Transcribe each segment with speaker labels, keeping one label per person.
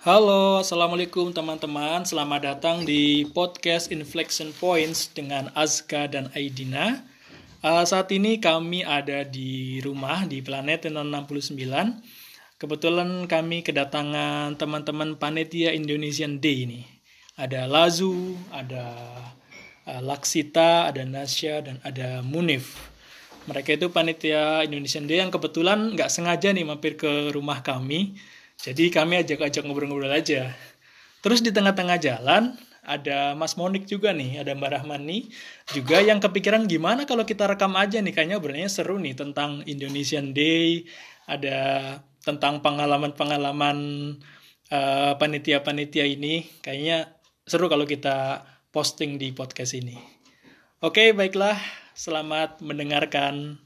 Speaker 1: Halo, Assalamualaikum teman-teman. Selamat datang di podcast Inflection Points dengan Azka dan Aidina. Uh, saat ini kami ada di rumah di planet 69. Kebetulan kami kedatangan teman-teman panitia Indonesian Day ini. Ada Lazu, ada uh, Laksita, ada Nasya, dan ada Munif. Mereka itu panitia Indonesian Day yang kebetulan nggak sengaja nih mampir ke rumah kami jadi kami ajak-ajak ngobrol-ngobrol aja. Terus di tengah-tengah jalan ada Mas Monik juga nih, ada Mbak Rahmani juga yang kepikiran gimana kalau kita rekam aja nih, kayaknya obrolannya seru nih tentang Indonesian Day, ada tentang pengalaman-pengalaman uh, panitia-panitia ini, kayaknya seru kalau kita posting di podcast ini. Oke, baiklah, selamat mendengarkan.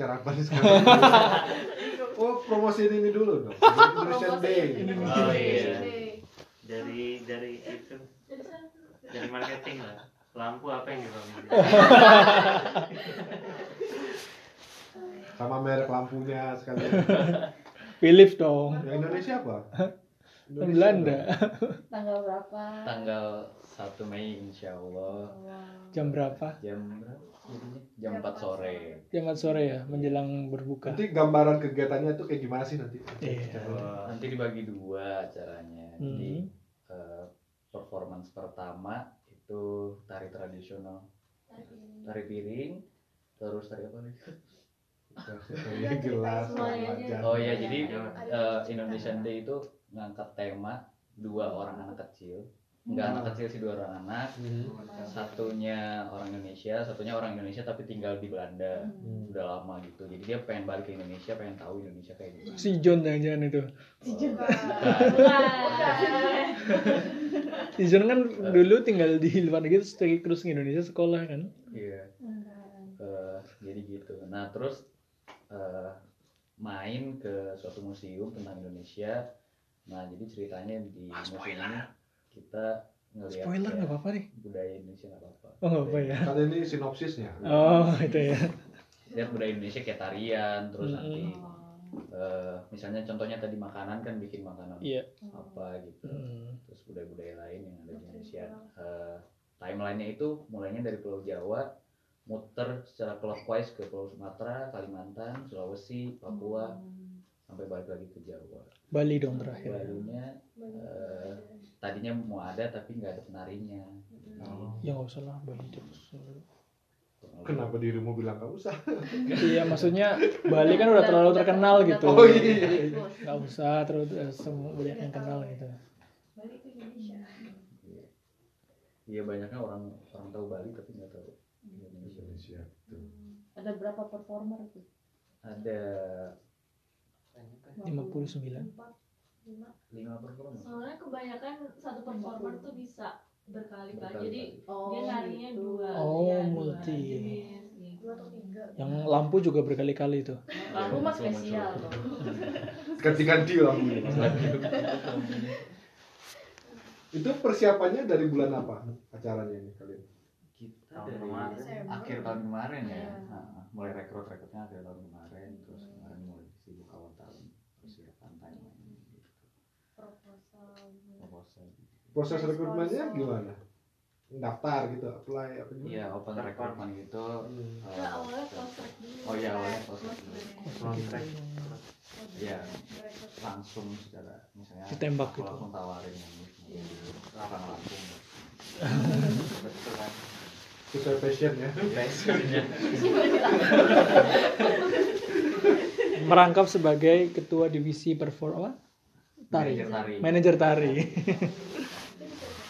Speaker 2: Bicara apa nih sekarang? oh, promosi ini dulu dong. Indonesian Day.
Speaker 3: Oh iya. Dari dari itu dari marketing lah. Lampu apa yang dipakai?
Speaker 2: Sama merek lampunya sekalian.
Speaker 1: Philips dong.
Speaker 2: Yang Indonesia apa?
Speaker 1: Yang Belanda.
Speaker 4: Tanggal berapa?
Speaker 5: tanggal 1 Mei insya Allah
Speaker 4: Wow.
Speaker 1: Jam berapa?
Speaker 5: jam berapa? Jam 4 sore.
Speaker 1: Jam 4 sore ya, menjelang berbuka.
Speaker 2: Nanti gambaran kegiatannya tuh kayak gimana sih nanti?
Speaker 1: Iya.
Speaker 5: nanti dibagi dua acaranya. Jadi
Speaker 1: Hmm.
Speaker 5: eh, performance pertama itu tari tradisional. Tari piring. Terus tari apa lagi?
Speaker 2: Ini gelas,
Speaker 5: oh ya jadi eh, Indonesian Day itu ngangkat tema dua orang anak kecil enggak anak kecil sih dua orang anak.
Speaker 2: Hmm.
Speaker 5: satunya orang Indonesia satunya orang Indonesia tapi tinggal di Belanda.
Speaker 2: Hmm.
Speaker 5: udah lama gitu. Jadi dia pengen balik ke Indonesia pengen tahu Indonesia kayak gimana.
Speaker 1: Si John jangan-jangan itu.
Speaker 4: Si Jun.
Speaker 1: Si John kan dulu tinggal di luar negeri terus terus ke Indonesia sekolah kan.
Speaker 5: iya. Eh, jadi gitu. Nah terus eh, main ke suatu museum tentang Indonesia. Nah jadi ceritanya di museum ini kita ngelihat
Speaker 1: Spoiler nggak apa-apa nih.
Speaker 5: budaya Indonesia nggak apa-apa
Speaker 1: Oh nggak apa ya.
Speaker 2: Kan ini sinopsisnya.
Speaker 1: Oh itu ya.
Speaker 5: lihat budaya Indonesia kayak tarian terus
Speaker 1: Mm-mm.
Speaker 5: nanti eh, misalnya contohnya tadi makanan kan bikin makanan
Speaker 1: Iya.
Speaker 5: apa gitu
Speaker 1: Hmm.
Speaker 5: terus budaya-budaya lain yang ada di Indonesia Eh, timelinenya itu mulainya dari Pulau Jawa muter secara clockwise ke Pulau Sumatera, Kalimantan, Sulawesi, Papua sampai balik lagi ke Jawa.
Speaker 1: Bali dong terakhir.
Speaker 5: Barunya eh, tadinya mau ada tapi nggak ada penarinya.
Speaker 2: Oh.
Speaker 1: Ya nggak usah lah Bali terus.
Speaker 2: Kenapa dirimu bilang nggak usah?
Speaker 1: Iya maksudnya Bali kan udah terlalu terkenal gitu.
Speaker 2: Oh iya.
Speaker 1: Nggak usah terlalu eh, semua banyak yang kenal gitu.
Speaker 4: Balik ke Indonesia.
Speaker 5: Iya banyaknya orang orang tahu Bali tapi nggak tahu Indonesia.
Speaker 2: Indonesia. tuh.
Speaker 4: Ada berapa performer tuh?
Speaker 5: Ada
Speaker 1: 59.
Speaker 5: lima performer.
Speaker 6: Soalnya kebanyakan satu performer tuh bisa berkali-kali. Jadi
Speaker 4: Oh,
Speaker 6: dia narinya
Speaker 4: gitu.
Speaker 6: dua.
Speaker 1: Oh,
Speaker 6: iya, dua
Speaker 1: multi.
Speaker 6: jenis, gitu.
Speaker 1: Yang lampu juga berkali-kali itu.
Speaker 4: Lampu mah spesial loh.
Speaker 2: Ganti-ganti lampunya. Itu persiapannya dari bulan apa acaranya ini kalian?
Speaker 5: Kita
Speaker 3: Tahun
Speaker 5: dari
Speaker 3: kemarin.
Speaker 5: akhir tahun kemarin ya,
Speaker 4: Iya.
Speaker 5: Nah, mulai rekrut rekrutnya akhir tahun kemarin, terus kemarin mulai sibuk awal tahun persiapan timeline gitu.
Speaker 4: Proposal.
Speaker 5: proposal.
Speaker 2: Proses rekrutmennya gimana? Daftar gitu, apply apa gimana?
Speaker 5: Iya, open recruitment gitu.
Speaker 2: Hmm.
Speaker 6: Enggak, awalnya dulu.
Speaker 5: Oh iya, awalnya prospek dulu.
Speaker 3: Kontrak.
Speaker 5: Iya, langsung secara misalnya
Speaker 1: Ditembak gitu.
Speaker 5: langsung tawarin yang ini orang langsung.
Speaker 3: Kan?
Speaker 2: Sesuai passion ya.
Speaker 5: Passionnya.
Speaker 1: Merangkap sebagai ketua divisi perform apa? Tari.
Speaker 5: Manajer tari.
Speaker 1: Manajer tari.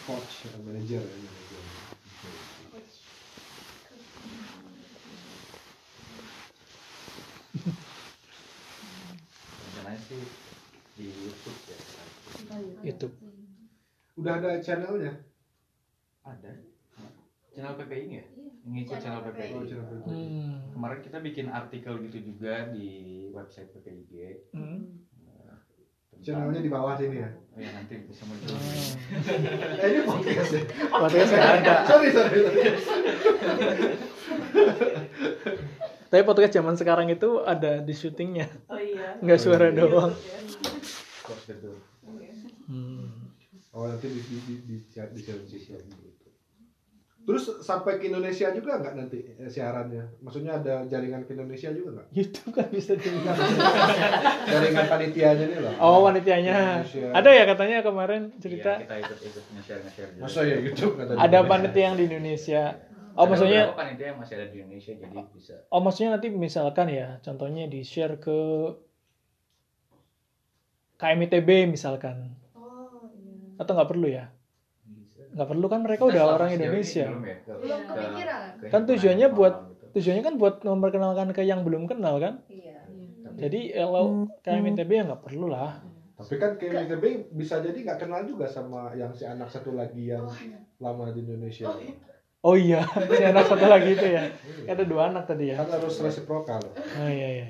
Speaker 2: Coach, ya, manager. ya, manager.
Speaker 5: Rencananya sih di YouTube ya.
Speaker 1: YouTube.
Speaker 2: Udah ada channelnya?
Speaker 5: Ada. Channel PPI nggak? Ngikut channel PPI.
Speaker 2: Oh, channel PPI.
Speaker 1: Hmm.
Speaker 5: Kemarin kita bikin artikel gitu juga di website PPIG
Speaker 1: Hmm.
Speaker 5: eh,
Speaker 2: Channelnya di bawah sini ya.
Speaker 5: Oh ya nanti bisa muncul.
Speaker 2: Eh ini podcast ya.
Speaker 1: Podcast nggak ada.
Speaker 2: sorry sorry. sorry.
Speaker 1: Tapi podcast zaman sekarang itu ada di syutingnya,
Speaker 4: Oh iya.
Speaker 1: nggak suara doang.
Speaker 5: Close the door.
Speaker 1: Hmm.
Speaker 2: Oh nanti di di di di, di, di channel sosial gitu. Terus sampai ke Indonesia juga nggak nanti eh, siarannya? Maksudnya ada jaringan ke Indonesia juga nggak?
Speaker 1: YouTube kan bisa dibilang.
Speaker 2: Jaringan panitianya nih lah.
Speaker 1: Oh wanitanya.
Speaker 2: Indonesia.
Speaker 1: Ada ya katanya kemarin
Speaker 5: Iya,
Speaker 1: cerita
Speaker 5: kita ikut ikut nge-share nge-share juga.
Speaker 2: Masa ya YouTube kata
Speaker 1: ada panitia yang di Indonesia. Oh
Speaker 5: Ada
Speaker 1: maksudnya
Speaker 5: panitia yang masih ada di Indonesia jadi bisa.
Speaker 1: oh maksudnya nanti misalkan ya contohnya di share ke KMITB misalkan.
Speaker 4: Oh iya.
Speaker 1: Atau nggak perlu ya? Nggak perlu kan mereka udah orang Indonesia.
Speaker 5: belum ya, ke-
Speaker 4: Belum
Speaker 5: ke-
Speaker 4: kepikiran.
Speaker 5: ke
Speaker 1: Kan tujuannya buat-
Speaker 5: gitu.
Speaker 1: Tujuannya kan buat memperkenalkan ke yang belum kenal kan?
Speaker 4: Iya.
Speaker 1: Jadi kalau KMITB ya nggak perlu lah.
Speaker 2: Tapi kan kayak ITB bisa jadi nggak kenal juga sama yang si anak satu lagi yang lama di Indonesia.
Speaker 1: Oh iya, si anak satu lagi itu ya. Ada dua anak tadi ya.
Speaker 2: Kan harus reciprocal.
Speaker 1: Oh iya iya.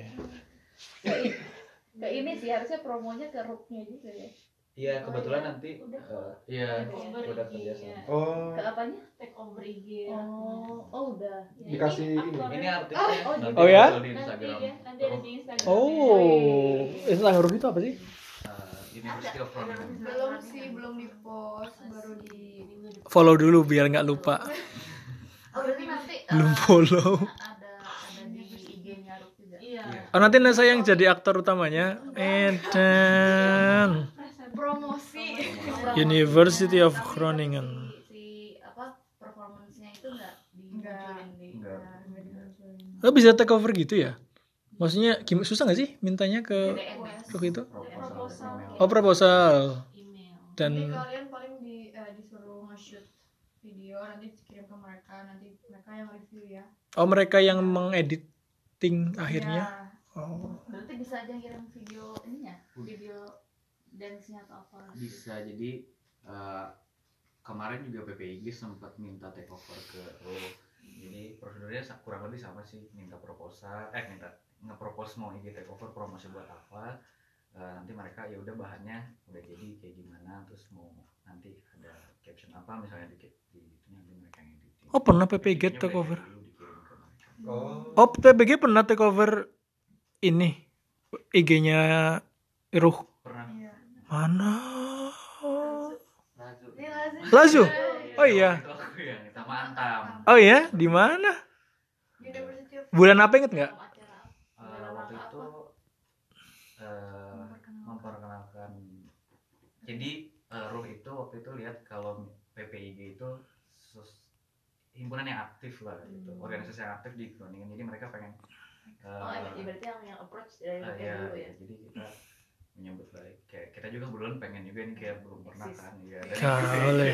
Speaker 4: Ke ini sih harusnya promonya ke rooknya juga ya.
Speaker 5: Iya kebetulan
Speaker 6: iya.
Speaker 5: nanti
Speaker 6: Udah.
Speaker 5: eh, iya udah
Speaker 6: IG,
Speaker 5: kerja
Speaker 6: ya.
Speaker 5: sama.
Speaker 2: Oh,
Speaker 4: Ke apanya?
Speaker 6: take over IG ya.
Speaker 4: Oh, oh udah.
Speaker 6: Ya,
Speaker 2: Dikasih ini.
Speaker 5: Ini artisnya
Speaker 4: Oh,
Speaker 5: nanti
Speaker 1: oh ya?
Speaker 5: di
Speaker 6: nanti
Speaker 5: Instagram.
Speaker 6: ya, nanti ada di Instagram.
Speaker 1: Oh, Instagram huruf itu apa sih?
Speaker 5: University of Groningen.
Speaker 7: belum sih belum di post baru di
Speaker 1: Follow dulu biar nggak lupa.
Speaker 4: Oh, berarti nanti eh,
Speaker 1: Belum follow.
Speaker 4: ada ada di IG-nya.
Speaker 6: Iya.
Speaker 1: Oh nanti Nesa yang jadi aktor utamanya. Edan.
Speaker 7: Promosi
Speaker 1: University of Groningen.
Speaker 4: Si apa performance-nya itu enggak
Speaker 7: Nggak.
Speaker 4: dimunculin di
Speaker 5: Nggak.
Speaker 7: nggak dimunculin.
Speaker 1: Lo bisa take over gitu ya? Maksudnya susah nggak sih mintanya ke. Ruk itu?
Speaker 5: Proposal.
Speaker 1: Oh proposal
Speaker 6: Email.
Speaker 7: Nanti
Speaker 1: dan
Speaker 7: kalian paling di eh, disuruh nge-shoot video nanti kirim ke mereka nanti mereka yang review ya
Speaker 1: oh mereka yang mengediting akhirnya.
Speaker 7: Ya,
Speaker 1: Oh.
Speaker 4: Berarti bisa aja kirim video ininya, video dance-nya atau apa.
Speaker 5: Bisa jadi eh, kemarin juga PPIG sempat minta take over ke lo. Jadi prosedurnya kurang lebih sama sih, minta proposal, eh minta nge-propose mau IG take over promosi buat apa. Eh, nanti mereka ya udah bahannya udah jadi kayak gimana, terus mau nanti ada caption apa misalnya di di itu nanti mereka yang editing.
Speaker 1: Oh pernah PPG
Speaker 5: Videonya
Speaker 1: take over.
Speaker 2: Oh.
Speaker 1: Oh PPG pernah take over ini IG-nya Ruh.
Speaker 5: Pernah.
Speaker 1: Mana?
Speaker 5: Lazu.
Speaker 1: Oh iya. Oh iya, di mana? Bulan apa inget nggak?
Speaker 5: Eh, waktu itu eh, memperkenalkan jadi eh, Ruh itu waktu itu lihat kalau PPIG itu himpunan yang aktif lah gitu organisasi yang aktif di Groningen jadi mereka pengen
Speaker 4: Oh, iya, berarti yang yang approach dari
Speaker 5: eh,
Speaker 4: Ruk
Speaker 5: ya,
Speaker 4: dulu ya.
Speaker 5: jadi kita menyambut baik kayak kita juga belum pengen juga nih kayak belum pernah kan ya
Speaker 1: Kali.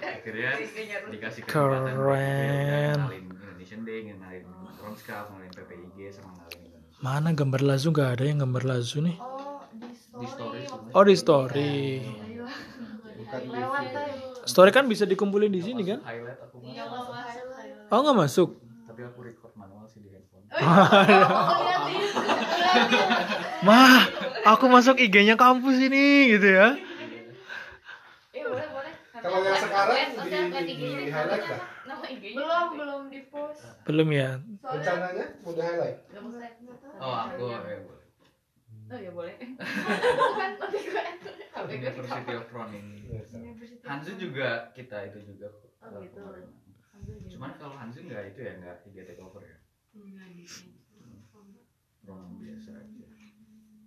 Speaker 5: akhirnya dikasih
Speaker 1: Keren.
Speaker 5: kesempatan kenalin Indonesian Day kenalin Ron Scout kenalin PPIG sama Indonesia
Speaker 1: Mana gambar Lazu nggak ada yang gambar Lazu nih?
Speaker 7: oh di story,
Speaker 1: Oh di story.
Speaker 7: Iya.
Speaker 2: Bukan di
Speaker 1: Story kan bisa dikumpulin di sini kan? Oh nggak masuk.
Speaker 5: tapi aku record manual sih di handphone
Speaker 1: Mah, aku masuk IG-nya kampus ini gitu ya.
Speaker 4: Iya, boleh, boleh.
Speaker 2: Kalau yang sekarang di, di, di highlight
Speaker 4: IG-nya.
Speaker 7: belum belum di post
Speaker 1: Belum ya.
Speaker 2: Rencananya mau di highlight?
Speaker 5: Oh aku ya boleh
Speaker 4: Oh ya boleh.
Speaker 7: kan nanti gue add.
Speaker 5: University of
Speaker 7: of
Speaker 5: Hanzu juga kita itu juga kok.
Speaker 4: Oh, gitu.
Speaker 5: cuman kalau Hanzu nggak itu ya nggak IG take over ya Roman biasa aja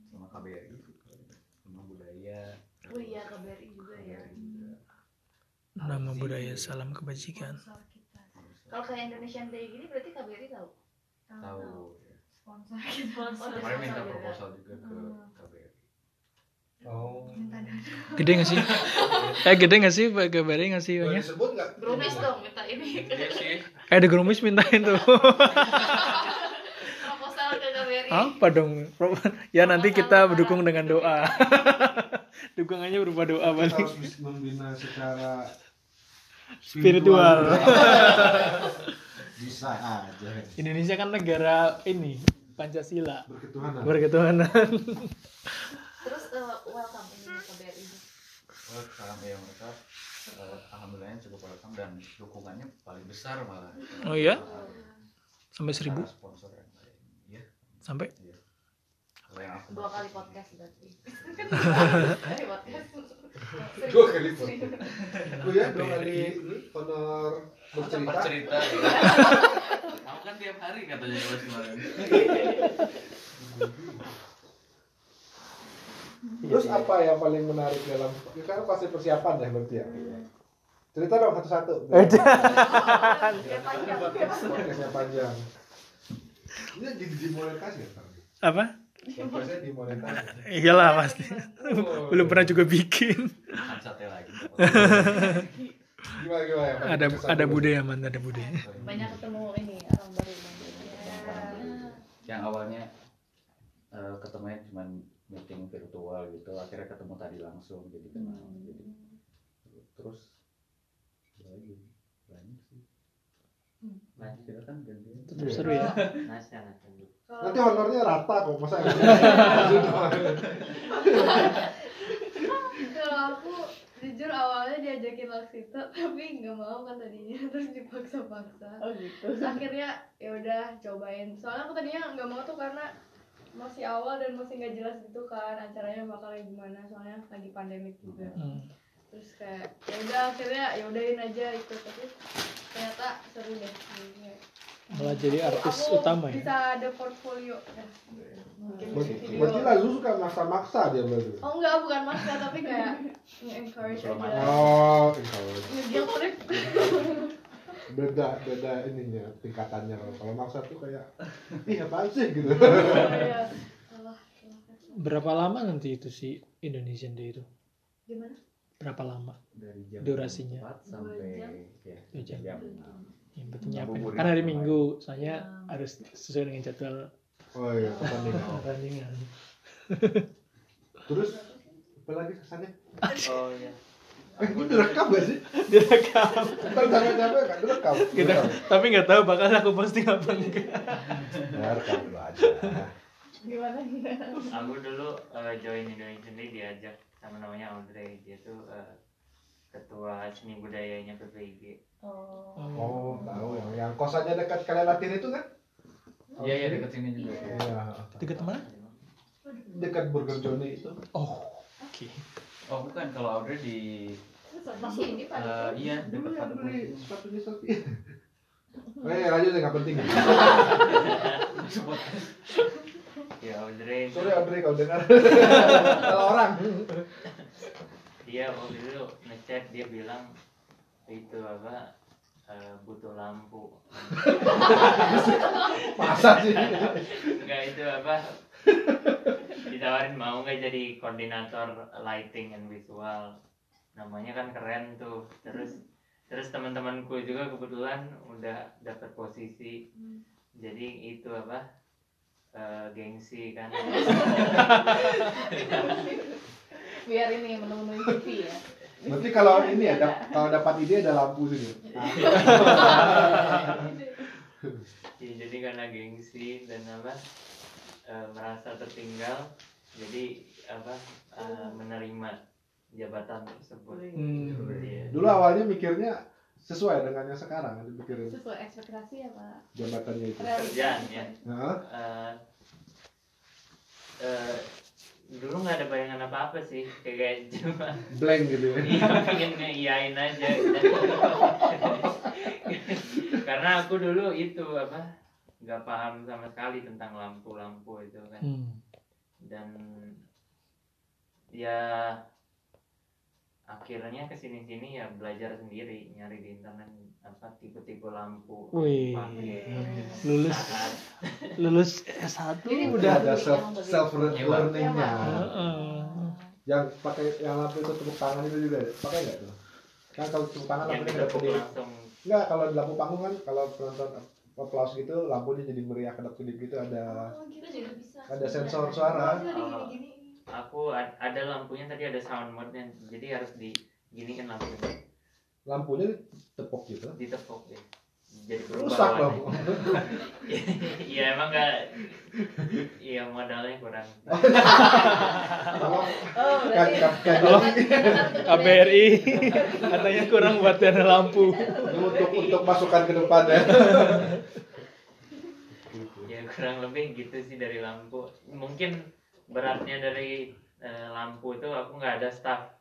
Speaker 5: sama KBRI sama budaya
Speaker 4: Oh iya, KBRI juga ya.
Speaker 1: Nama budaya salam kebajikan.
Speaker 4: Kalau kayak Indonesian Day gini berarti KBRI tahu.
Speaker 5: tahu ya.
Speaker 7: sponsor kita
Speaker 6: sponsor.
Speaker 5: kemarin minta proposal juga ke
Speaker 7: Hmm.
Speaker 5: KBRI
Speaker 2: Oh.
Speaker 7: minta dana
Speaker 1: Gede nggak sih? Eh gede nggak sih Pak gambarnya nggak sih
Speaker 2: Boleh disebut nggak?
Speaker 4: Grumis dong minta ini.
Speaker 5: Iya sih
Speaker 1: Eh ada Grumis mintain tuh.
Speaker 4: Proposal ke KBRI.
Speaker 1: Apa dong? Ya nanti kita berdukung dengan doa. Dukungannya berupa doa
Speaker 2: Kita
Speaker 1: balik.
Speaker 2: harus bisa membina secara
Speaker 1: Spiritual.
Speaker 2: bisa aja.
Speaker 1: Indonesia kan negara ini Pancasila
Speaker 2: Berketuhanan.
Speaker 1: berketuhanan.
Speaker 4: Terus eh, welcome ini KBRI
Speaker 5: welcome ya mereka eh, alhamdulillahnya cukup welcome dan dukungannya paling besar malah.
Speaker 1: Oh iya? Sampai seribu?
Speaker 5: Sponsor yang lain ya
Speaker 1: Sampai?
Speaker 5: kalau yang aku
Speaker 4: dua kali podcast berarti. Kali podcast.
Speaker 2: Dua kali Oh ya, dua kali honor bercerita.
Speaker 5: cerita ya. kamu kan tiap hari katanya mas kemarin
Speaker 2: Terus apa yang paling menarik dalam ya kan pasti persiapan deh berarti ya. Cerita dong satu-satu. Podcastnya panjang. Ini jadi dimonetisasi ya?
Speaker 1: Apa?
Speaker 2: Podcastnya dimonetisasi.
Speaker 1: Iyalah pasti. Belum pernah juga bikin.
Speaker 5: kan sate lagi
Speaker 2: Gimana gimana ya?
Speaker 1: Ada ada budaya man, ada budaya.
Speaker 4: banyak ketemu ini orang baru
Speaker 5: yang awalnya eh, ketemunya cuma meeting virtual gitu akhirnya ketemu tadi langsung jadi kenal jadi terus apa lagi banyak sih
Speaker 3: Banyak.
Speaker 5: kita kan gantian
Speaker 1: Tetap seru ya.
Speaker 3: Nasya, nasya.
Speaker 2: Nanti honornya rata kok, masa
Speaker 7: Kalau aku jujur awalnya diajakin Laksita tapi nggak mau kan tadinya terus dipaksa-paksa.
Speaker 4: oh gitu
Speaker 7: Terus akhirnya ya udah cobain. Soalnya aku tadinya nggak mau tuh karena masih awal dan masih nggak jelas gitu kan acaranya bakal kayak gimana soalnya lagi pandemik juga.
Speaker 1: Hmm.
Speaker 7: Terus kayak ya udah akhirnya ya udahin aja ikut tapi ternyata seru deh.
Speaker 1: Malah jadi artis
Speaker 7: Aku
Speaker 1: utama ya.
Speaker 7: Bisa ada portfolio. Ya. Video.
Speaker 2: Berarti lah lu suka maksa-maksa dia berarti.
Speaker 7: Oh enggak, bukan maksa tapi kayak nge-encourage aja.
Speaker 2: Oh,
Speaker 7: Nge-guilt trip.
Speaker 2: beda beda ininya tingkatannya kalau maksa tuh kayak ih apaan sih gitu
Speaker 7: Oh, iya. Salah.
Speaker 1: Berapa lama nanti itu si Indonesian Day itu?
Speaker 7: Gimana?
Speaker 1: Berapa lama?
Speaker 5: dari jam
Speaker 1: Durasinya.
Speaker 5: 4 sampai ya
Speaker 1: Dua jam.
Speaker 5: jam
Speaker 1: Yang penting nyiapin. Kan hari Minggu, soalnya harus sesuai dengan jadwal
Speaker 2: oh iya pertandingan
Speaker 1: pertandingan.
Speaker 2: terus apa lagi kesannya
Speaker 3: Oh iya.
Speaker 2: Eh ini direkam gak sih
Speaker 1: Direkam.
Speaker 2: ntar capek-capek kan direkam
Speaker 1: Kita, tapi nggak tahu bakal aku posting apa enggak.
Speaker 2: ya rekam dulu aja
Speaker 4: gimana
Speaker 3: Aku dulu eh, join Indonesian Day diajak sama namanya Audrey. Dia tuh eh, ketua seni budayanya PPIG.
Speaker 4: oh
Speaker 2: oh tahu yang yang kosannya dekat kalian latihan itu kan
Speaker 5: iya iya dekat sini juga
Speaker 2: iya
Speaker 1: Deket mana?
Speaker 2: dekat Burger Johnny itu
Speaker 1: Oh, oke.
Speaker 5: Oh bukan kalau Audrey di
Speaker 4: sini
Speaker 5: eh, iya dekat
Speaker 2: yang
Speaker 5: Padang
Speaker 2: beli sepatunya Oh iya, lanjut nggak penting.
Speaker 3: Ya Audrey
Speaker 2: Sorry Audrey kalau dengar. Salah orang.
Speaker 3: dia waktu itu ngechat dia bilang itu apa eh, butuh lampu.
Speaker 2: Masa sih?
Speaker 3: Enggak itu apa ditawarin mau nggak jadi koordinator lighting and visual? Namanya kan keren tuh. Terus terus teman-temanku juga kebetulan udah dapat posisi. Jadi itu apa? Eh, gengsi kan.
Speaker 4: Biar ini memenuhi TV ya.
Speaker 2: Berarti kalau ini ya, dap- kalau dapat ide ada lampu sini.
Speaker 3: Ya, jadi karena gengsi dan apa eh, merasa tertinggal jadi apa eh, menerima jabatan tersebut
Speaker 1: Hmm.
Speaker 3: Iya.
Speaker 2: Dulu awalnya mikirnya sesuai dengan yang sekarang, dipikirin
Speaker 4: sesuai ekspektasi ya pak
Speaker 2: jabatannya itu.
Speaker 3: kerjaan ya
Speaker 2: Nah,
Speaker 3: Eh, eh, dulu nggak ada bayangan apa apa sih kayak cuma
Speaker 2: blank gitu ya.
Speaker 3: iya pengen ngeiyain aja karena aku dulu itu apa nggak paham sama sekali tentang lampu-lampu itu kan
Speaker 1: Hmm.
Speaker 3: dan ya akhirnya ke sini sini ya belajar sendiri nyari di internet apa tipe-tipe lampu
Speaker 1: Wih.
Speaker 3: pakai
Speaker 1: Lulus
Speaker 3: saat
Speaker 1: lulus S1
Speaker 4: Ini
Speaker 1: udah.
Speaker 2: ada self self learningnya.
Speaker 1: Heeh.
Speaker 2: Yang pakai yang lampu itu tepuk tangan itu juga pakai nggak tuh? Kan kalau tepuk tangan lampunya
Speaker 3: langsung
Speaker 2: Enggak, kalau di lampu panggung kan kalau penonton applause gitu lampunya jadi meriah kedap kedip gitu ada
Speaker 6: Oh, bisa.
Speaker 2: ada sensor suara.
Speaker 7: Digini-gini.
Speaker 3: aku ad- ada lampunya tadi ada sound mode-nya jadi harus diginiin lampunya
Speaker 2: Lampunya tepuk gitu.
Speaker 3: ditepuk ya jadi
Speaker 2: rusak dong.
Speaker 3: warnanya. Iya emang nggak. Iya modalnya kurang.
Speaker 7: Oh,
Speaker 2: kan,
Speaker 7: berarti
Speaker 2: kan, kan,
Speaker 1: Oh. KBRI. Katanya kurang buat dana lampu.
Speaker 2: untuk untuk masukan ke depan ya.
Speaker 3: Ya kurang lebih gitu sih dari lampu. Mungkin beratnya dari eh, lampu itu aku nggak ada staff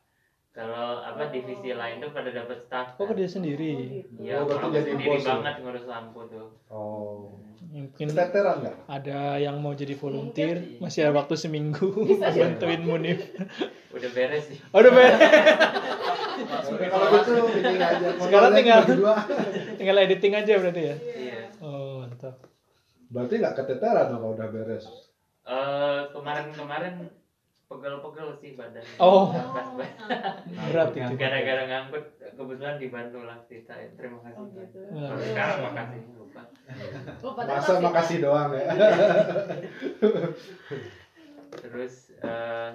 Speaker 3: kalau apa divisi lain tuh pada dapat staff
Speaker 1: Oh
Speaker 3: kan.
Speaker 1: kerja sendiri.
Speaker 3: Iya,
Speaker 2: Oh, berarti
Speaker 3: aku
Speaker 2: jadi
Speaker 3: sendiri
Speaker 2: bos ya?
Speaker 3: banget ngurus lampu tuh.
Speaker 2: oh
Speaker 1: Mungkin
Speaker 2: keteteran nggak
Speaker 1: ada yang mau jadi volunteer masih ada waktu seminggu bantuin Munif.
Speaker 3: Udah beres sih.
Speaker 1: Oh, udah beres.
Speaker 2: Kalau gitu aja
Speaker 1: Sekarang tinggal-. Tinggal editing aja berarti ya.
Speaker 3: Iya.
Speaker 1: Oh mantap.
Speaker 2: berarti nggak keteteran dong kalau udah beres
Speaker 3: Eh kemarin-kemarin pegel-pegel sih badan.
Speaker 1: Oh.
Speaker 3: Pas banget.
Speaker 1: Berat itu.
Speaker 3: Gara-gara ngangkut kebetulan dibantu lah Tita. Terima kasih.
Speaker 7: Oh,
Speaker 3: Pak.
Speaker 7: gitu.
Speaker 1: Nah,
Speaker 3: Kalau sekarang makasih lupa.
Speaker 7: Oh, padahal
Speaker 2: masa makasih doang ya
Speaker 3: Terus eh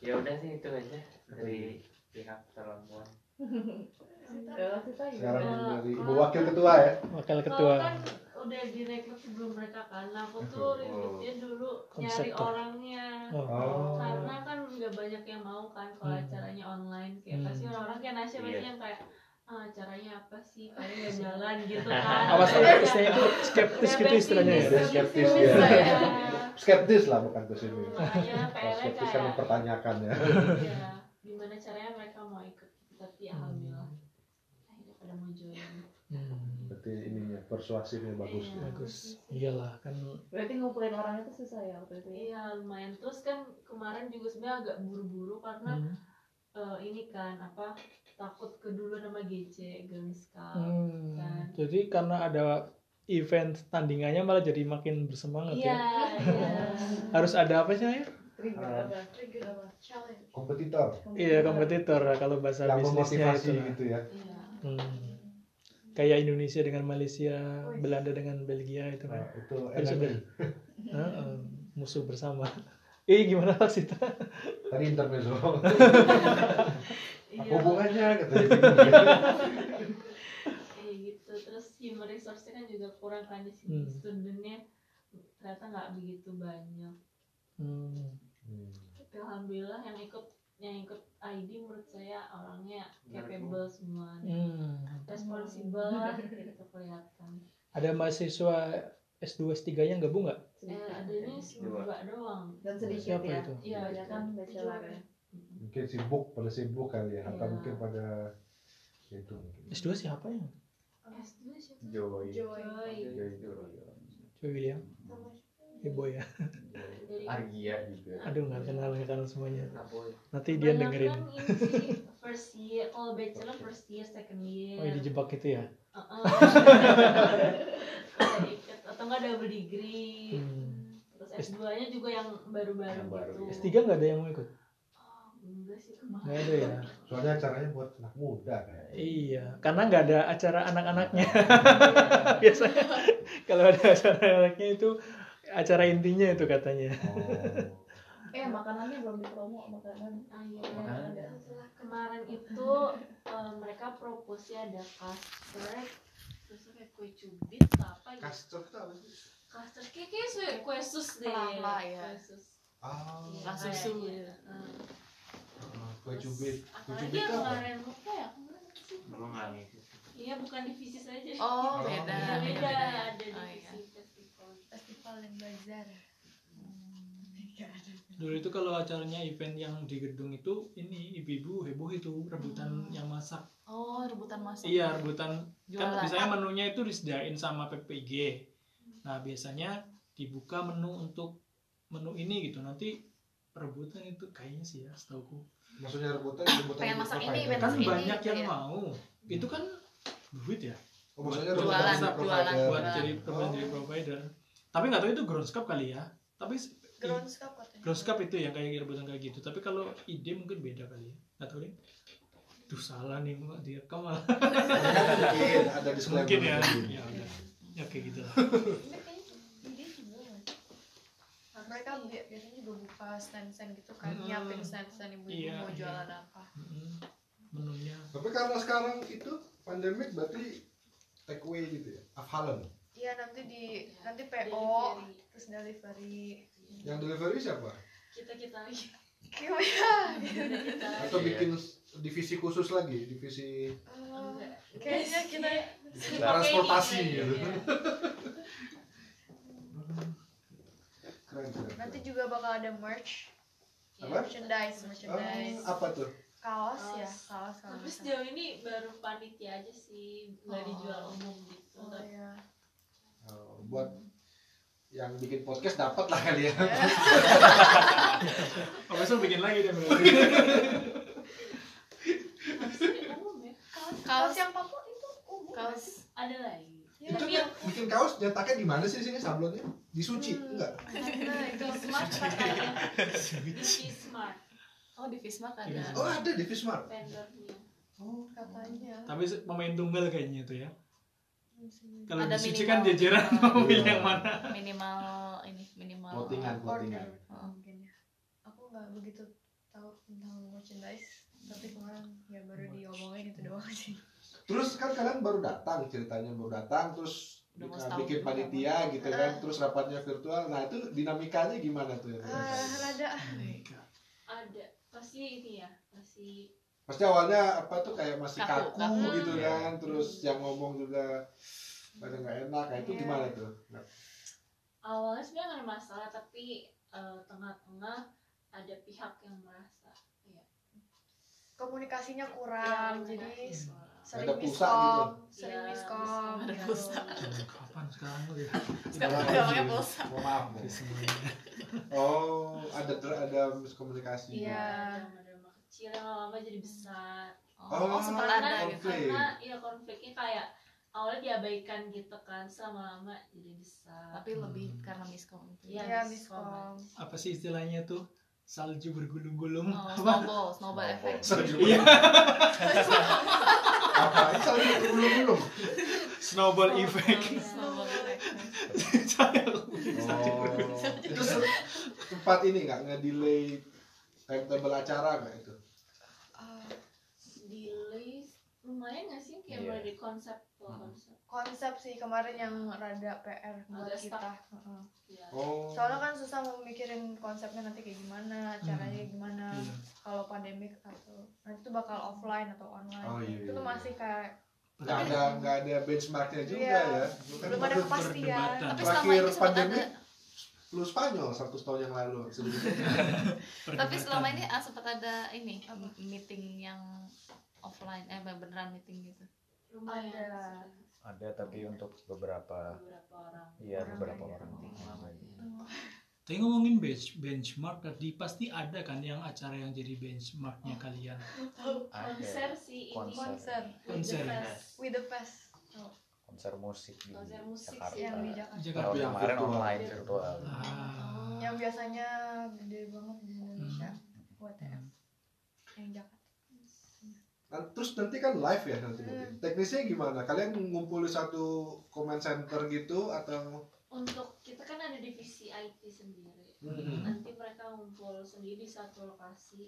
Speaker 3: ya udah sih itu aja dari pihak
Speaker 7: juga.
Speaker 2: sekarang dari ibu wakil ketua ya
Speaker 1: Wakil ketua.
Speaker 4: kan udah direkrut sebelum mereka kan, nah aku tuh ribetnya dulu nyari
Speaker 1: Konseptor.
Speaker 4: orangnya.
Speaker 1: Oh.
Speaker 4: Karena kan nggak banyak yang mau kan kalau
Speaker 1: Hmm.
Speaker 4: acaranya online kayak
Speaker 1: Hmm.
Speaker 4: pasti orang-orang kayak Nasya pasti
Speaker 3: Iya.
Speaker 4: yang kayak ah, acaranya apa sih kayak nggak jalan gitu kan
Speaker 1: Apa sih istilahnya itu skeptis gitu istilahnya ya?
Speaker 2: Skeptis
Speaker 4: ya
Speaker 2: ya. skeptis lah bukan ke sini
Speaker 4: makanya
Speaker 2: Kalau
Speaker 4: PR
Speaker 2: skeptis kan
Speaker 4: kayak
Speaker 2: mempertanyakan ya
Speaker 4: ya gimana caranya mereka mau ikut tapi alhamdulillah akhirnya pada mau join
Speaker 1: Hmm,
Speaker 2: berarti ininya persuasifnya bagus
Speaker 4: Iya.
Speaker 1: bagus. Iyalah kan.
Speaker 7: Berarti ngumpulin orangnya tuh susah ya waktu itu. ya?
Speaker 4: iya lumayan terus kan kemarin juga sebenarnya agak buru-buru karena
Speaker 1: Hmm.
Speaker 4: eh, ini kan apa takut keduluan sama GC Girls Cup
Speaker 1: Hmm,
Speaker 4: kan.
Speaker 1: Jadi karena ada event tandingannya malah jadi makin bersemangat
Speaker 4: iya
Speaker 1: ya.
Speaker 4: iya
Speaker 1: Harus ada apa sih ya?
Speaker 7: Trigger apa?
Speaker 6: Trigger apa? Challenge.
Speaker 2: kompetitor
Speaker 1: Iya kompetitor kalau bahasa
Speaker 2: yang
Speaker 1: bisnisnya
Speaker 2: memotivasi
Speaker 1: itu.
Speaker 2: gitu ya
Speaker 4: iya
Speaker 1: Hmm. Kayak Indonesia dengan Malaysia, Belanda dengan Belgia itu
Speaker 2: nah,
Speaker 1: kan.
Speaker 2: itu
Speaker 1: Ya, sudah.
Speaker 2: enak
Speaker 1: Heeh, musuh bersama. Eh gimana Pak Sita?
Speaker 2: tadi intermezzo
Speaker 4: iya
Speaker 2: apa hubungannya katanya
Speaker 4: kayak gitu terus human resource kan juga kurang kan di sini
Speaker 1: Hmm.
Speaker 4: studentnya ternyata nggak begitu banyak
Speaker 1: Hmm.
Speaker 2: Hmm.
Speaker 4: tapi alhamdulillah yang ikut yang ikut ID menurut saya orangnya capable semua
Speaker 1: Hmm.
Speaker 4: responsibel lah gitu kelihatan
Speaker 1: Ada mahasiswa S2 S3 nya gabung nggak?
Speaker 4: eh adanya dua doang
Speaker 7: Dan sedikit
Speaker 1: Siapa
Speaker 7: ya.
Speaker 1: itu?
Speaker 4: Iya,
Speaker 7: Kebanyakan
Speaker 4: itu.
Speaker 7: bachelor ya.
Speaker 2: mungkin sibuk pada sibuk kali ya atau
Speaker 4: Iya.
Speaker 2: mungkin pada itu mungkin.
Speaker 1: S2 siapa ya?
Speaker 4: S2 siapa
Speaker 5: Joy.
Speaker 6: Joy.
Speaker 4: Joy
Speaker 5: Joy Joy.
Speaker 1: Joy Ibu ya.
Speaker 5: Argia juga.
Speaker 1: Aduh nggak kenal nggak kenal semuanya. Nanti dia
Speaker 4: Banyak
Speaker 1: dengerin.
Speaker 4: first year kalau bachelor first year second year
Speaker 1: Oh dijebak itu ya?
Speaker 4: Heeh. Ada ikat atau enggak double degree
Speaker 1: Hmm.
Speaker 4: terus S2 nya juga yang baru-baru gitu
Speaker 1: S3 nggak ada yang mau ikut?
Speaker 4: oh, enggak sih kemarin
Speaker 1: Nggak ada ya?
Speaker 2: soalnya acaranya buat anak muda kan
Speaker 1: Iya, karena nggak ada acara anak-anaknya. Biasanya kalau ada acara anaknya itu acara intinya itu katanya.
Speaker 2: oh
Speaker 7: Eh makanannya belum dipromo makanan.
Speaker 4: Ah, iya.
Speaker 5: Makanan.
Speaker 4: kemarin itu eh, mereka propose ada custard terus kayak kue cubit apa gitu
Speaker 2: custard tuh apa sih
Speaker 4: custard kayak kayak kue, kue sus deh
Speaker 6: Pela-pela, ya.
Speaker 4: kue sus
Speaker 2: ah
Speaker 4: Iya,
Speaker 6: Lah, susu
Speaker 4: kayaknya.
Speaker 6: gitu.
Speaker 4: Heeh.
Speaker 2: kue cubit kue cubit apa
Speaker 4: kemarin lupa ya apa sih
Speaker 3: Belum lagi
Speaker 4: iya bukan divisi saja
Speaker 6: Oh,
Speaker 2: Oh,
Speaker 6: beda.
Speaker 4: Iya, beda ada
Speaker 6: Oh,
Speaker 4: divisi
Speaker 6: iya. Dan bazar.
Speaker 1: Dulu itu kalau acaranya event yang di gedung itu ini ibu-ibu heboh itu rebutan yang masak.
Speaker 6: Oh, rebutan masak.
Speaker 1: Iya rebutan kan
Speaker 6: Jualan.
Speaker 1: biasanya menunya itu disediain sama PPIG. Nah biasanya dibuka menu untuk menu ini gitu nanti rebutan itu kayaknya sih ya setauku
Speaker 2: maksudnya rebutan rebutan
Speaker 6: Pengen masak ini, pengen
Speaker 1: kan
Speaker 6: Ini
Speaker 1: banyak yang
Speaker 6: ya.
Speaker 1: mau itu kan duit ya
Speaker 2: oh, maksudnya
Speaker 1: jualan,
Speaker 6: jualan,
Speaker 2: provider.
Speaker 1: buat
Speaker 6: Jualan.
Speaker 1: jadi provider, jadi provider tapi nggak tahu itu ground kali ya tapi
Speaker 6: Grounds Cup katanya.
Speaker 1: ground itu yang kayak rebutan kayak gitu tapi kalau ide mungkin beda kali ya nggak tahu deh Duh salah nih mau direkam malah
Speaker 2: mungkin ada disclaimer
Speaker 1: mungkin ya
Speaker 2: mungkin.
Speaker 1: ya udah ya kayak gitu lah
Speaker 6: Mereka bi- biasanya juga buka stand-stand gitu kan,
Speaker 1: Hmm.
Speaker 6: nyiapin stand-stand ibu-ibu
Speaker 1: Iya,
Speaker 6: mau
Speaker 1: iya.
Speaker 6: jualan apa.
Speaker 1: Mm-mm. menunya
Speaker 2: tapi karena sekarang itu pandemik berarti take away gitu ya Afhalen
Speaker 7: Iya nanti di nanti PO
Speaker 4: Delivery.
Speaker 7: terus delivery.
Speaker 2: yang delivery siapa
Speaker 4: kita kita lagi kita
Speaker 2: atau bikin divisi khusus lagi divisi
Speaker 7: Oh, kayaknya kita
Speaker 2: transportasi gitu
Speaker 4: iya.
Speaker 2: keren keren
Speaker 7: nanti juga bakal ada merch.
Speaker 2: Apa?
Speaker 7: Merchandise,
Speaker 2: Oh,
Speaker 7: merchandise.
Speaker 2: apa tuh
Speaker 7: Kaos ya,
Speaker 4: Kaos.
Speaker 7: kaos
Speaker 4: tapi sejauh ini baru panitia aja sih nggak
Speaker 7: Oh.
Speaker 4: dijual umum gitu
Speaker 7: Oh
Speaker 4: Tapi
Speaker 7: ya.
Speaker 2: Oh, buat yang bikin podcast dapat lah kali ya.
Speaker 1: Oh, besok bikin lagi deh
Speaker 4: kaos.
Speaker 7: Kaos yang Papua itu umum.
Speaker 4: kaos. Ada lagi.
Speaker 7: Ya,
Speaker 2: itu
Speaker 4: yang
Speaker 2: bikin kaos nyetaknya di mana sih di sini sablonnya? Di suci
Speaker 7: Hmm.
Speaker 2: enggak?
Speaker 7: Nah, itu
Speaker 4: smart katanya Sushi smart.
Speaker 6: Oh di Visma ada.
Speaker 2: oh ada di Fismart
Speaker 4: vendornya.
Speaker 2: Oh.
Speaker 7: Katanya.
Speaker 1: Tapi pemain tunggal kayaknya itu ya. Kalau
Speaker 6: Ada
Speaker 1: di Suci kan jajaran mau pilih
Speaker 2: Iya.
Speaker 1: yang mana.
Speaker 6: Minimal ini minimal.
Speaker 2: votingan votingan
Speaker 7: Order mungkin ya. Aku nggak begitu tahu tentang merchandise, tapi kemarin ya baru diomongin itu doang sih.
Speaker 2: terus kan kalian baru datang ceritanya baru datang terus
Speaker 6: Udah
Speaker 2: uh, bikin
Speaker 6: juga,
Speaker 2: panitia gitu kan terus rapatnya virtual nah itu dinamikanya gimana tuh ya
Speaker 7: Ah, rada
Speaker 4: ada pasti ini ya pasti
Speaker 2: pasti awalnya apa tuh kayak masih
Speaker 6: Kaku,
Speaker 2: kaku,
Speaker 6: kaku.
Speaker 2: gitu kan terus yang ngomong juga pada nggak enak nah itu
Speaker 7: Iya.
Speaker 2: gimana tuh Nah,
Speaker 4: awalnya sebenarnya nggak ada masalah tapi eh, tengah-tengah ada pihak yang merasa ya
Speaker 7: komunikasinya kurang,
Speaker 4: ya,
Speaker 7: jadi sering
Speaker 2: Ada
Speaker 7: miskom,
Speaker 2: gitu.
Speaker 7: sering
Speaker 4: Iya,
Speaker 7: miskom.
Speaker 6: Ada
Speaker 7: gitu.
Speaker 6: pulsa.
Speaker 1: Kapan sekarang lu ya?
Speaker 6: Sekarang udah pakai pulsa.
Speaker 2: Maaf Bu. Oh ada ada miskomunikasi
Speaker 7: Iya.
Speaker 4: Kecil yang lama-lama jadi besar
Speaker 6: Oh,
Speaker 2: Oh,
Speaker 6: sempat
Speaker 4: karena
Speaker 6: ada gitu.
Speaker 2: konflik.
Speaker 4: karena ya konfliknya kayak awalnya diabaikan gitu kan lama-lama jadi besar
Speaker 6: Tapi lebih karena miskom itu.
Speaker 4: Iya,
Speaker 7: Iya,
Speaker 4: miskom.
Speaker 7: miskom.
Speaker 1: Apa sih istilahnya tuh? Salju bergulung-gulung.
Speaker 6: Oh,
Speaker 1: Apa?
Speaker 6: snowball, snowball effect.
Speaker 2: Salju
Speaker 1: Iya.
Speaker 2: apa belum belum
Speaker 1: Snowball effect.
Speaker 6: Snowball effect.
Speaker 2: oh itu se- sempat ini nggak nge-delay timetable acara nggak itu
Speaker 4: delay lumayan nggak sih kayak
Speaker 5: Iya.
Speaker 4: mulai dari konsep ke
Speaker 5: Hmm.
Speaker 4: konsep
Speaker 7: konsep sih kemarin yang rada PR buat
Speaker 4: Agak
Speaker 7: kita. Heeh.
Speaker 4: ya
Speaker 2: oh
Speaker 7: Soalnya kan susah mau mikirin konsepnya nanti kayak gimana, caranya gimana.
Speaker 1: Iya.
Speaker 7: Kalau pandemik atau nanti tuh bakal offline atau online.
Speaker 2: Oh, iya,
Speaker 7: itu tuh
Speaker 2: iya.
Speaker 7: masih kayak
Speaker 2: nggak ada nggak ada benchmarknya juga
Speaker 7: Iya.
Speaker 2: ya
Speaker 7: belum ada kepastian.
Speaker 6: Tapi selama ini sempat
Speaker 2: pandemi,
Speaker 6: ada
Speaker 2: lu Spanyol 100 tahun yang lalu
Speaker 6: tapi selama ini ah, sempat ada ini meeting yang offline eh beneran meeting gitu.
Speaker 4: lumayan
Speaker 7: Ada.
Speaker 5: ada tapi untuk beberapa
Speaker 4: beberapa orang.
Speaker 5: Iya
Speaker 7: Orang
Speaker 5: beberapa
Speaker 7: aja.
Speaker 5: orang.
Speaker 1: Tapi ngomongin bench, benchmark tadi pasti ada kan yang acara yang jadi benchmarknya kalian.
Speaker 5: ada.
Speaker 4: Konser sih ini.
Speaker 5: Konser.
Speaker 7: konser.
Speaker 4: With the Fest.
Speaker 7: with the fest
Speaker 5: konser musik di
Speaker 4: Konser musik
Speaker 5: Jakarta
Speaker 4: sih.
Speaker 7: yang di Jakarta.
Speaker 1: Jakarta.
Speaker 2: yang
Speaker 5: kemarin
Speaker 2: virtual.
Speaker 5: online virtual
Speaker 1: Ah.
Speaker 7: Yang biasanya gede banget di Indonesia. WTF. Yang Jakarta.
Speaker 2: Nah, terus nanti kan live ya nanti
Speaker 7: Hmm.
Speaker 2: nanti. teknisnya gimana kalian ngumpulin satu comment center gitu atau
Speaker 4: untuk kita kan ada divisi IT sendiri
Speaker 2: Hmm.
Speaker 4: nanti mereka ngumpul sendiri di satu lokasi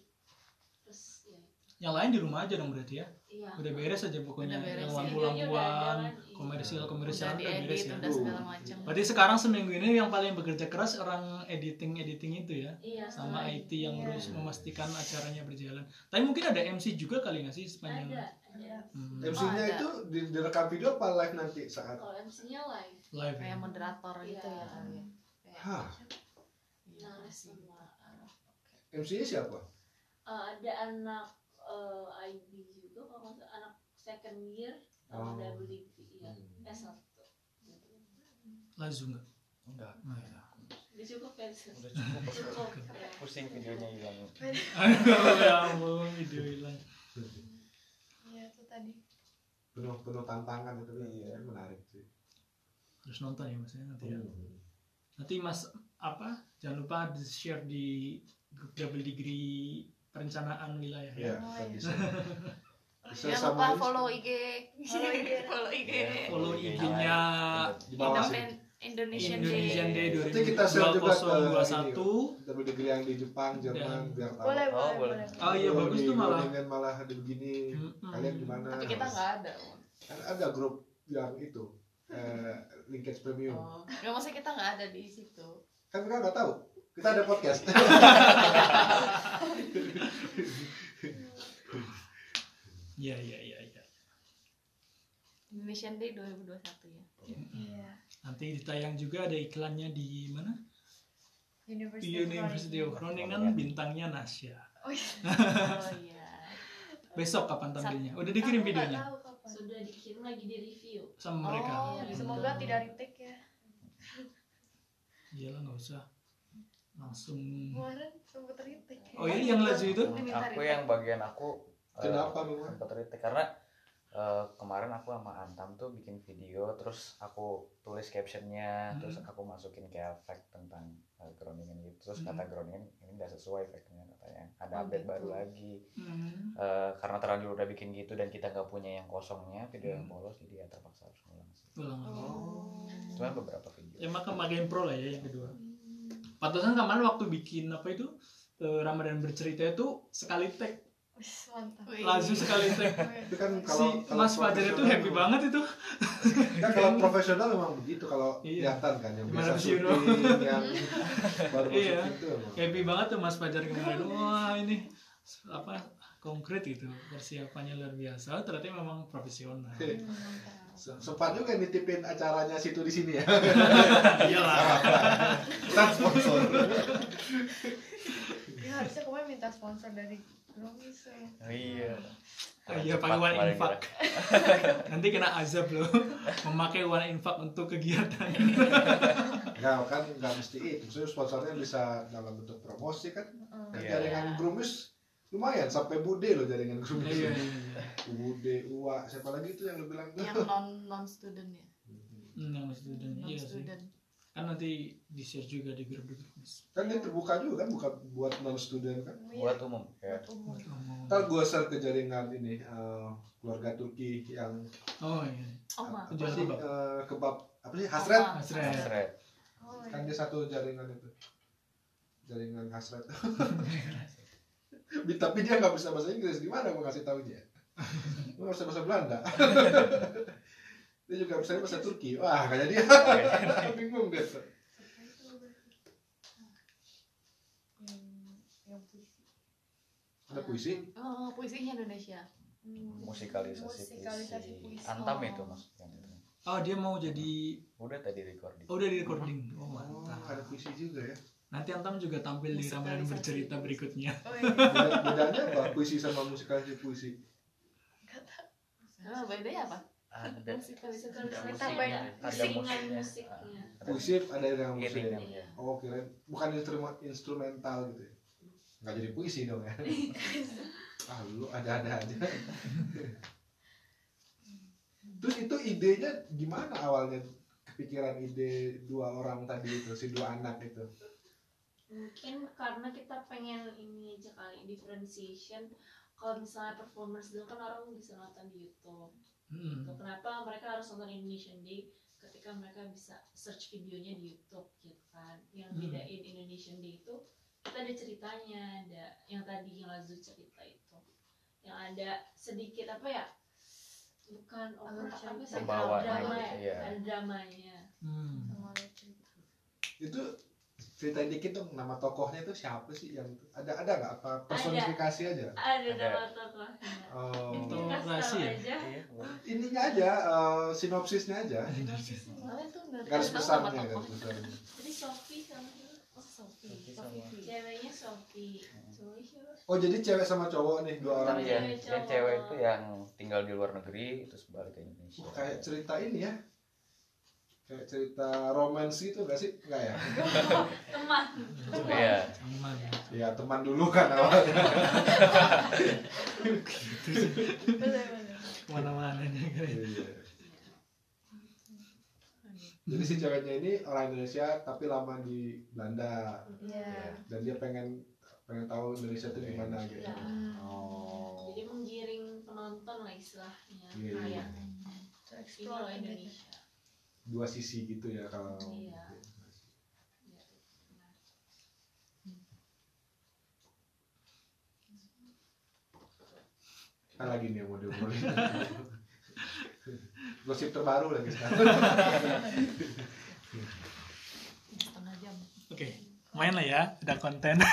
Speaker 4: terus ya
Speaker 1: Yang lain di rumah aja dong berarti ya.
Speaker 4: iya
Speaker 1: Udah beres aja pokoknya.
Speaker 6: Udah beres,
Speaker 1: yang
Speaker 6: iya.
Speaker 1: lampu-lampuan,
Speaker 4: iya.
Speaker 1: komersial
Speaker 6: Udah
Speaker 1: komersial udah beres ya.
Speaker 6: udah segala macam.
Speaker 1: Berarti sekarang seminggu ini yang paling bekerja keras orang editing editing itu ya.
Speaker 4: iya
Speaker 1: Sama IT yang
Speaker 7: Iya.
Speaker 1: harus memastikan acaranya berjalan. Tapi mungkin ada MC juga kali nggak sih sepanjang
Speaker 4: ada ada
Speaker 1: Hmm,
Speaker 2: MC-nya
Speaker 6: ada.
Speaker 2: itu di, direkam video apa live nanti saat
Speaker 4: kalau MC-nya live
Speaker 1: live ya.
Speaker 6: Kayak moderator gitu
Speaker 4: Iya.
Speaker 6: ya kali ya. Kayak-
Speaker 2: Hah,
Speaker 6: Iya,
Speaker 4: nah
Speaker 2: MC-nya siapa?
Speaker 4: Eh, ada anak eh, IB juga kalau nggak anak second year sama
Speaker 2: Oh.
Speaker 4: double degree ya
Speaker 2: Hmm.
Speaker 4: S1
Speaker 1: Lazu nggak?
Speaker 5: enggak
Speaker 1: Oh, ya.
Speaker 4: udah cukup ya
Speaker 5: udah cukup pusing videonya hilang
Speaker 1: Aduh, ya ampun, video hilang.
Speaker 7: Iya itu tadi.
Speaker 2: Penuh penuh tantangan itu
Speaker 5: Iya.
Speaker 2: menarik sih.
Speaker 1: Harus nonton ya mas ya nanti ya.
Speaker 2: Hmm.
Speaker 1: Nanti mas apa? Jangan lupa di share di grup double degree perencanaan wilayah
Speaker 2: Iya,
Speaker 1: ya.
Speaker 7: Iya.
Speaker 2: bisa. Bisa
Speaker 6: Jangan
Speaker 2: sama
Speaker 6: lupa follow IG.
Speaker 7: Follow IG.
Speaker 6: follow IG.
Speaker 5: Iya.
Speaker 1: Follow
Speaker 5: IG-nya.
Speaker 2: Di bawah
Speaker 6: Indonesian,
Speaker 1: Indonesian Day
Speaker 6: Day.
Speaker 2: Nanti kita share juga ke
Speaker 1: 2021.
Speaker 2: Double degree yang di Jepang, Jerman, biar tahu.
Speaker 7: Boleh,
Speaker 5: Oh,
Speaker 7: boleh,
Speaker 5: boleh.
Speaker 1: Oh iya bagus
Speaker 2: di
Speaker 1: tuh malah.
Speaker 2: Groningen malah ada begini.
Speaker 1: Mm-mm.
Speaker 2: Kalian gimana?
Speaker 6: Tapi kita nggak ada.
Speaker 2: Kan ada grup yang itu eh, linkage premium.
Speaker 6: Oh, nggak maksudnya kita nggak ada di situ.
Speaker 2: Kan kita nggak tahu. Kita ada podcast.
Speaker 1: Iya iya iya iya.
Speaker 6: Indonesian Day 2021 ya.
Speaker 7: Iya.
Speaker 1: Nanti ditayang juga ada iklannya di mana?
Speaker 7: University,
Speaker 1: Di University of Groningen bintangnya Nasya.
Speaker 7: Oh iya.
Speaker 6: Oh iya.
Speaker 1: Besok kapan tampilnya? Udah dikirim videonya
Speaker 7: tahu kapan.
Speaker 4: Sudah dikirim lagi di review.
Speaker 1: sama mereka.
Speaker 6: Oh,
Speaker 7: Iya, Semoga tidak retake ya.
Speaker 1: Iyalah nggak usah. Langsung.
Speaker 7: Kemarin sempat retake.
Speaker 1: Oh iya yang laju itu?
Speaker 5: Aku
Speaker 6: retake.
Speaker 5: yang bagian aku eh,
Speaker 2: Kenapa memang?
Speaker 5: sempat retake karena eh, kemarin aku sama Antam tuh bikin video terus aku tulis captionnya
Speaker 1: Hmm.
Speaker 5: terus aku masukin kayak fact tentang uh, Groningen gitu terus
Speaker 1: Hmm.
Speaker 5: kata Groningen ini nggak sesuai factnya katanya ada
Speaker 6: Oh,
Speaker 5: update
Speaker 6: gitu.
Speaker 5: baru lagi
Speaker 1: Hmm.
Speaker 5: Eh, karena terlanjur udah bikin gitu dan kita nggak punya yang kosongnya video yang
Speaker 1: Hmm.
Speaker 5: polos jadi ya terpaksa harus ngulang sih
Speaker 1: Ulang.
Speaker 6: Oh.
Speaker 5: cuma beberapa video
Speaker 1: Ya maka makin pro lah ya yang kedua. Pantesan kemarin waktu bikin apa itu eh, Ramadan bercerita itu sekali tag,
Speaker 7: mantap.
Speaker 1: Laju sekali tag.
Speaker 2: itu kan
Speaker 1: Si
Speaker 2: kalau kalau
Speaker 1: Mas Fajar itu happy
Speaker 2: memang-
Speaker 1: banget itu.
Speaker 2: Kan kalau profesional memang begitu kalau
Speaker 1: Iya.
Speaker 2: kelihatan kan yang
Speaker 1: Gimana
Speaker 2: biasa syuting yang baru
Speaker 1: Iya.
Speaker 2: itu emang.
Speaker 1: Happy banget tuh Mas Fajar kemarin. Wah ini apa konkret itu persiapannya luar biasa. Ternyata memang profesional.
Speaker 2: Se- Sempat juga nitipin acaranya situ di sini ya.
Speaker 1: Iyalah.
Speaker 2: Kita sponsor.
Speaker 7: Ya harusnya kemarin minta sponsor dari Gromis ya.
Speaker 5: oh, iya
Speaker 1: Oh iya pakai uang
Speaker 5: kemarin
Speaker 1: infak. Nanti kena azab loh. Memakai uang infak untuk kegiatan.
Speaker 2: Enggak kan nggak mesti itu. Maksudnya sponsornya bisa dalam bentuk promosi kan.
Speaker 5: Iya.
Speaker 2: Jaringan Grumis lumayan sampai Bude loh jaringan Grumis.
Speaker 1: Iya iya iya.
Speaker 2: Bude, Uwa, siapa lagi itu yang lu bilang?
Speaker 6: Yang non non student ya.
Speaker 1: Hmm, yang student
Speaker 6: Non
Speaker 1: iya sih.
Speaker 6: student.
Speaker 1: Kan nanti di share juga di grup grup Mas.
Speaker 2: Kan dia terbuka juga kan bukan buat non student kan.
Speaker 5: buat umum ya
Speaker 7: Buat umum.
Speaker 2: Ntar gue share ke jaringan ini eh, keluarga Turki yang
Speaker 1: Oh iya.
Speaker 6: Oma.
Speaker 2: apa sih
Speaker 1: kebab.
Speaker 2: eh, kebab apa sih hasret
Speaker 6: Oma.
Speaker 1: Hasret.
Speaker 7: Oh
Speaker 2: kan
Speaker 7: iya.
Speaker 2: dia satu jaringan itu jaringan hasret tapi dia nggak bisa bahasa Inggris gimana gue kasih tahu dia gue nggak bisa bahasa Belanda dia juga bisa bahasa Turki wah kayak dia bingung deh
Speaker 7: puisi.
Speaker 2: ada puisi
Speaker 6: Oh, puisinya Indonesia.
Speaker 7: Hmm.
Speaker 5: musikalisasi,
Speaker 7: Musikalisasi
Speaker 5: puisi.
Speaker 7: puisi.
Speaker 5: Antam
Speaker 6: Oh.
Speaker 5: itu mas yang itu.
Speaker 1: Oh dia mau jadi
Speaker 5: udah tadi recording
Speaker 1: oh udah di recording. Oh
Speaker 2: oh,
Speaker 1: mantap.
Speaker 2: ada puisi juga ya
Speaker 1: Nanti Antam juga tampil di Ramadan
Speaker 6: Musikalisasi
Speaker 1: bercerita berikutnya.
Speaker 7: Oh iya.
Speaker 2: Beda- bedanya apa puisi sama musikalisasi puisi
Speaker 6: Oh, bedanya apa?
Speaker 5: ada
Speaker 6: Musikalisasi.
Speaker 7: Tambahin
Speaker 4: ada
Speaker 5: musiknya.
Speaker 4: musiknya.
Speaker 2: puisi ada yang musik
Speaker 4: Iya.
Speaker 5: ya.
Speaker 2: oh kirain bukan instrumen instrumental gitu ya nggak jadi puisi dong ya ah lu ada-ada aja terus itu idenya gimana awalnya kepikiran ide dua orang tadi itu si dua anak itu
Speaker 4: Mungkin karena kita pengen ini aja kali differentiation. Kalau misalnya performance dulu kan orang bisa nonton di YouTube.
Speaker 1: Hmm.
Speaker 4: Gitu. Kenapa mereka harus nonton Indonesian Day ketika mereka bisa search videonya di YouTube gitu kan. Yang
Speaker 1: Hmm.
Speaker 4: bedain Indonesian Day itu kita ada ceritanya, ada yang tadi yang Lazu cerita itu. Yang ada sedikit apa ya? Bukan opera, apa sih? Drama ya, ada dramanya.
Speaker 1: Hmm.
Speaker 2: Itu ceritain dikit dong nama tokohnya itu siapa sih yang ada ada nggak apa personifikasi aja
Speaker 4: Ada
Speaker 5: Ada.
Speaker 4: nama
Speaker 2: oh
Speaker 1: Tokoh
Speaker 4: kasih
Speaker 1: rahasia.
Speaker 4: tahu aja.
Speaker 5: Iya,
Speaker 2: ininya aja eh, sinopsisnya aja garis besarnya garis besarnya
Speaker 4: Jadi Sophie sama siapa?
Speaker 6: Oh, Sophie.
Speaker 5: Sophie
Speaker 6: Sophie.
Speaker 5: sama-
Speaker 4: Ceweknya Sophie.
Speaker 2: Oh jadi cewek sama cowok nih dua orang
Speaker 5: Iya,
Speaker 4: Cewek,
Speaker 5: yang
Speaker 4: cowok.
Speaker 5: cewek itu yang tinggal di luar negeri terus balik ke Indonesia.
Speaker 2: Kayak cerita ini ya kayak cerita romans gitu gak sih enggak ya
Speaker 4: Teman.
Speaker 5: Iya.
Speaker 1: Aman.
Speaker 2: ya teman dulu kan awalnya
Speaker 7: bener. Ke
Speaker 1: mana-mana nih.
Speaker 2: Iya. jadi si ceweknya ini orang Indonesia tapi lama di Belanda
Speaker 7: Iya.
Speaker 2: dan dia pengen pengen tahu Indonesia itu gimana gitu
Speaker 4: Ya.
Speaker 5: Oh.
Speaker 4: Jadi menggiring penonton lah istilahnya.
Speaker 2: Iya, iya.
Speaker 4: Kayak ini
Speaker 7: explore Indonesia.
Speaker 2: Dua sisi gitu ya kalau
Speaker 4: Iya. Ya.
Speaker 2: kan lagi nih yang mau diobrolin gosip terbaru lagi sekarang
Speaker 6: setengah jam
Speaker 1: Oke, main lah ya, ada konten.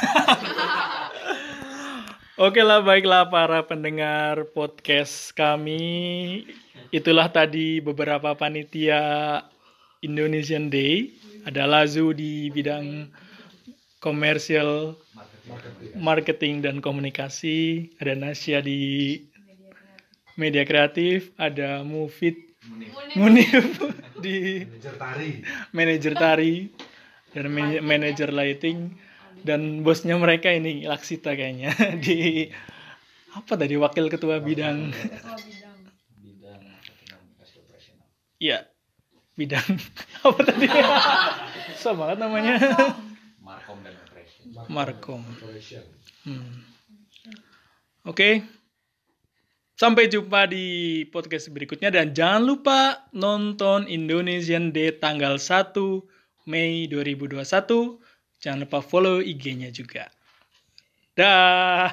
Speaker 1: Oke lah, baiklah para pendengar podcast kami. Itulah tadi beberapa panitia Indonesian Day. Ada Lazu di bidang komersial, marketing dan komunikasi. Ada Nasya di media kreatif. Ada Mufid Munif di
Speaker 2: manajer tari
Speaker 1: manajer tari dan man- manajer lighting dan bosnya mereka ini Laksita kayaknya di apa tadi wakil ketua bidang?
Speaker 7: bidang.
Speaker 1: ya bidang apa tadi? Susah banget namanya.
Speaker 5: Markom. Dan operation
Speaker 1: Markom. Hmm. oke. Sampai jumpa di podcast berikutnya dan jangan lupa nonton Indonesian Day tanggal 1 Mei 2021 jangan lupa follow IG-nya juga. Dah